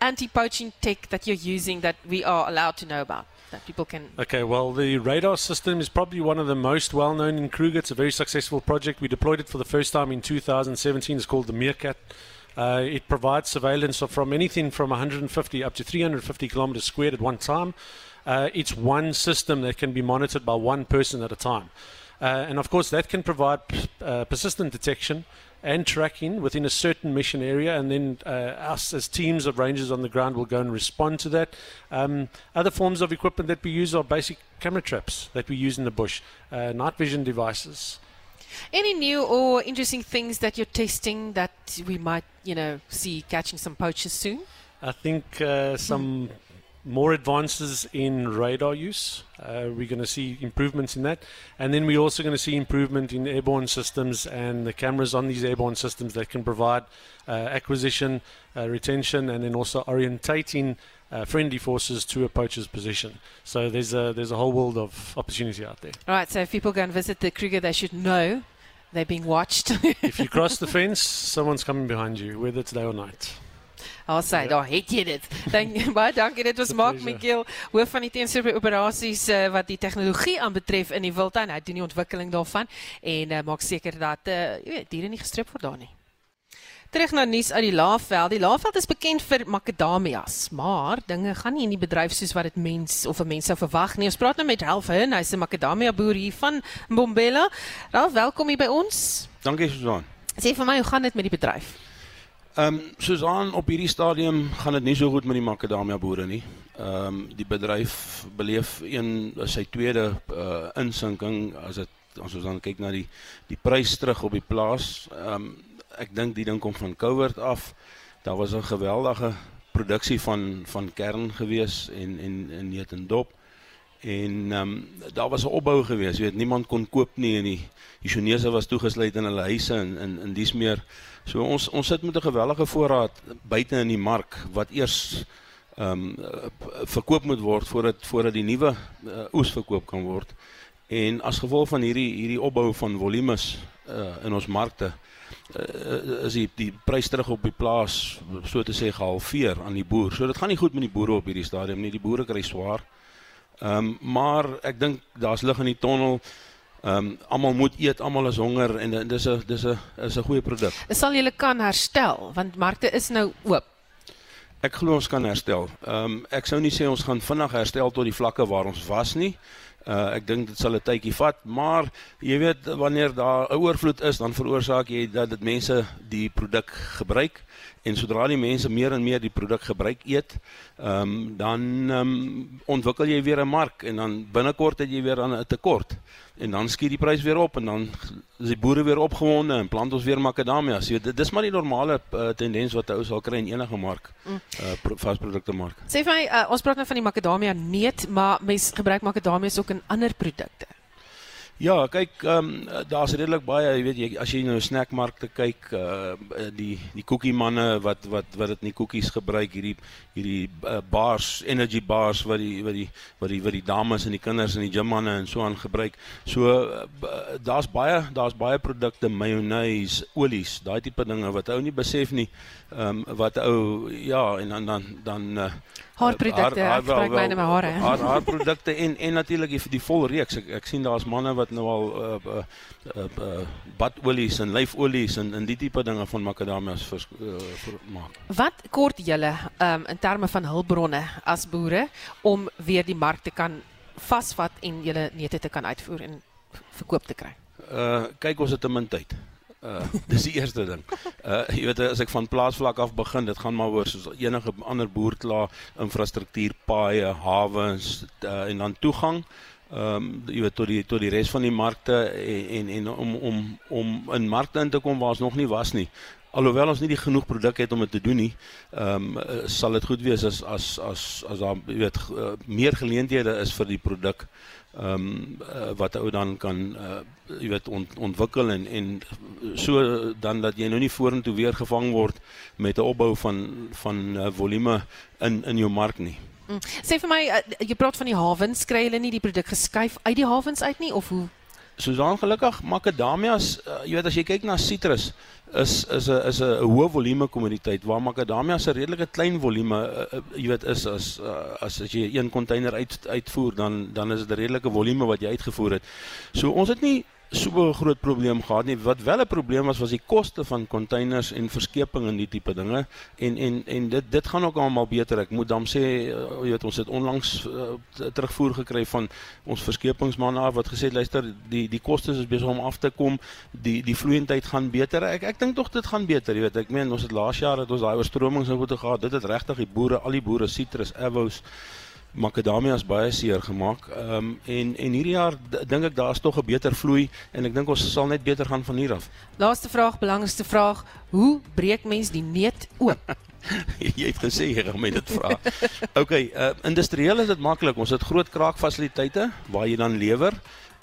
anti-poaching tech that you're using that we are allowed to know about? That people can. Okay, well, the radar system is probably one of the most well known in Kruger. It's a very successful project. We deployed it for the first time in 2017. It's called the Meerkat. Uh, it provides surveillance of from anything from 150 up to 350 kilometers squared at one time. Uh, it's one system that can be monitored by one person at a time. Uh, and of course, that can provide uh, persistent detection and tracking within a certain mission area, and then uh, us as teams of rangers on the ground will go and respond to that. Um, other forms of equipment that we use are basic camera traps that we use in the bush, uh, night vision devices. Any new or interesting things that you're testing that we might, you know, see catching some poachers soon? I think uh, some more advances in radar use. Uh, we're going to see improvements in that. And then we're also going to see improvement in airborne systems and the cameras on these airborne systems that can provide uh, acquisition, uh, retention, and then also orientating uh, friendly forces to a poacher's position. So there's a, there's a whole world of opportunity out there. All right, so if people go and visit the Kruger, they should know they're being watched. if you cross the fence, someone's coming behind you, whether it's day or night. Al sê, daar het jy dit. Dank baie dankie. Dit was Mark Miguel, hoof van die teensoorbe operasies uh, wat die tegnologie aanbetref in die wildtuin. Hy doen die ontwikkeling daarvan en uh, maak seker dat uh, jy weet, diere nie gestrip word daar nie. Terug na nuus uit die Laagveld. Die Laagveld is bekend vir makadamias, maar dinge gaan nie in die bedryf soos wat dit mens of 'n mens sou verwag nie. Ons praat nou met Ralph Hun, hy's 'n makadamia boer hier van Mbombela. Ralph, welkom hier by ons. Dankie Susan. Sê vir my, hoe gaan dit met die bedryf? Ehm um, Susan op hierdie stadium gaan dit nie so goed met die makadamia boere nie. Ehm um, die bedryf beleef een sy tweede uh, insinking as dit ons dan kyk na die die prys terug op die plaas. Ehm um, ek dink die ding kom van COVID af. Daar was 'n geweldige produksie van van kern gewees en en en neut en ehm um, daar was 'n opbou gewees, jy weet niemand kon koop nie en die Chinese was toegesluit in hulle huise en in in dies meer So ons ons sit met 'n gewellige voorraad buite in die mark wat eers ehm um, verkoop moet word voordat voordat die nuwe uh, oes verkoop kan word. En as gevolg van hierdie hierdie opbou van volumes uh, in ons markte uh, is die die prys terug op die plaas so te sê gehalveer aan die boer. So dit gaan nie goed met die boere op hierdie stadium nie. Die boere kry swaar. Ehm um, maar ek dink daar's lig in die tonnel. Ehm um, almal moet eet, almal is honger en dis 'n dis 'n is 'n goeie produk. Sal julle kan herstel want markte is nou oop. Ek glo ons kan herstel. Ehm um, ek sou nie sê ons gaan vinnig herstel tot die vlakke waar ons was nie. Uh ek dink dit sal 'n tydjie vat, maar jy weet wanneer daar 'n oorvloed is, dan veroorsaak jy dat dit mense die produk gebruik en sodra die mense meer en meer die produk gebruik eet, ehm um, dan ehm um, ontwikkel jy weer 'n mark en dan binnekort het jy weer 'n tekort en dan skiet die prys weer op en dan is die boere weer opgewonde en plant ons weer makadamia. So dit dis maar die normale uh, tendens wat ou sal kry in enige mark. Mm. Uh vasprodukte mark. Sê vir my, uh, ons praat nou van die makadamia neut, maar mense gebruik makadamias ook in ander produkte. Ja, kyk, ehm um, daar's redelik baie, jy weet jy as jy nou snackmarkte kyk, uh die die koekie manne wat wat wat dit in die koekies gebruik, hierdie hierdie uh, bars, energy bars wat die wat die wat die wat die dames en die kinders en die gym manne en so aan gebruik. So uh, daar's baie daar's baie produkte, mayonnaise, olies, daai tipe dinge wat ou nie besef nie. Ehm um, wat ou ja, en dan dan dan uh, haarprodukte, haar, haar, gebruik myne met hare. Haar haarprodukte en en natuurlik die, die vol reeks. Ek, ek sien daar's manne wat nou al uh, uh, uh, uh, badolies en lyfolies en en die tipe dinge van makadamias vir uh, vir maak. Wat kort julle um, in terme van hulpbronne as boere om weer die mark te kan vasvat en julle neute te kan uitvoer en verkoop te kry? Uh kyk ons het 'n min tyd. Uh dis die eerste ding. Uh jy weet as ek van plaasvlak af begin, dit gaan maar oor soos enige ander boer klaar infrastruktuur, paaie, hawens uh, en dan toegang. Ehm um, jy weet tot die tot die res van die markte en en, en om om om in markte in te kom waar ons nog nie was nie. Alhoewel ons nie die genoeg produk het om dit te doen nie, ehm um, sal dit goed wees as as as as daar jy weet uh, meer geleenthede is vir die produk ehm um, uh, wat ou dan kan uh, jy weet ont, ontwikkel en en so dan dat jy nou nie vorentoe weer gevang word met 'n opbou van van uh, volume in in jou mark nie. Mm. Sê vir my uh, jy praat van die hawens, kry hulle nie die produk geskuif uit die hawens uit nie of hoe? Soos dan gelukkig makadamias, uh, jy weet as jy kyk na sitrus is is 'n is 'n hoë volume kommoditeit waar makadamia se redelike klein volume uh, jy weet is as uh, as as jy een container uit uitvoer dan dan is dit 'n redelike volume wat jy uitgevoer het. So ons het nie so 'n groot probleem gehad nie. Wat wel 'n probleem was was die koste van containers en verskeping en die tipe dinge. En en en dit dit gaan ook almal beter. Ek moet dan sê uh, jy weet ons het onlangs uh, terugvoer gekry van ons verskepingsman af wat gesê het luister die die kostes is besig om af te kom. Die die vloeiendheid gaan beter. Ek ek dink tog dit gaan beter, jy weet. Ek meen ons het laas jaar het ons daai oorstromings nou moet gehad. Dit het regtig die boere, al die boere Citrus, Avos makadamias baie seer gemaak. Ehm um, en en hierdie jaar dink ek daar's tog 'n beter vloei en ek dink ons sal net beter gaan van hier af. Laaste vraag, belangrikste vraag, hoe breek mens die neut oop? jy het gesê jy gaan my dit vra. OK, uh industrieel is dit maklik. Ons het groot kraakfasiliteite waar jy dan lewer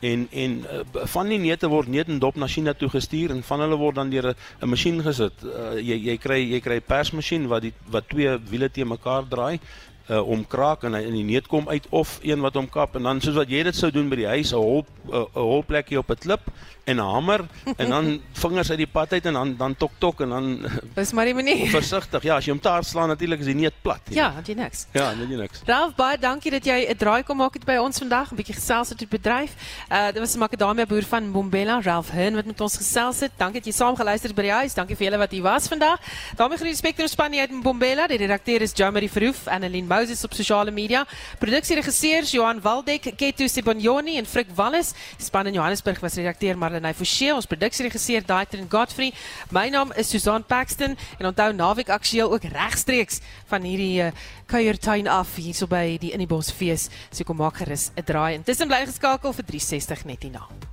en en uh, van die neute word neut en dop na China toe gestuur en van hulle word dan deur 'n masjien gesit. Uh, jy jy kry jy kry persmasjien wat die wat twee wiele te mekaar draai uh, omkraak en in die neut kom uit of een wat hom kap en dan soos wat jy dit sou doen by die huis 'n hol 'n hol plekkie op 'n klip en hamer en dan vingers uit die pad uit en dan dan tok tok en dan Dis maar die manier. Versigtig. Ja, as jy hom taart slaan natuurlik is die neut plat. Ja, het jy niks. Ja, het jy niks. Ralph, baie dankie dat jy 'n draai kom maak het by ons vandag, 'n bietjie gesels het oor die bedryf. Uh dit was 'n makadamia boer van Bombela, Ralph Hearn wat met ons gesels het. Dankie dat jy saam geluister het by die huis. Dankie vir julle wat hier was vandag. daarmee groet die Spectrum span uit Bombela. Die redakteur is Jamie Verhoef en Annelien Moses op sosiale media. Produksieregisseurs Johan Waldek, Ketu Sibonyoni en Frik Wallis. Die span in Johannesburg was redakteur Marlenae Forsie, ons produksieregisseur Daitrin Godfrey. My naam is Susan Paxton en onthou naweek aktueel ook regstreeks van hierdie uh, kuiertuin af hierso by die Innibos fees. So kom maak gerus 'n draai. Intussen bly geskakel vir 360 net hierna.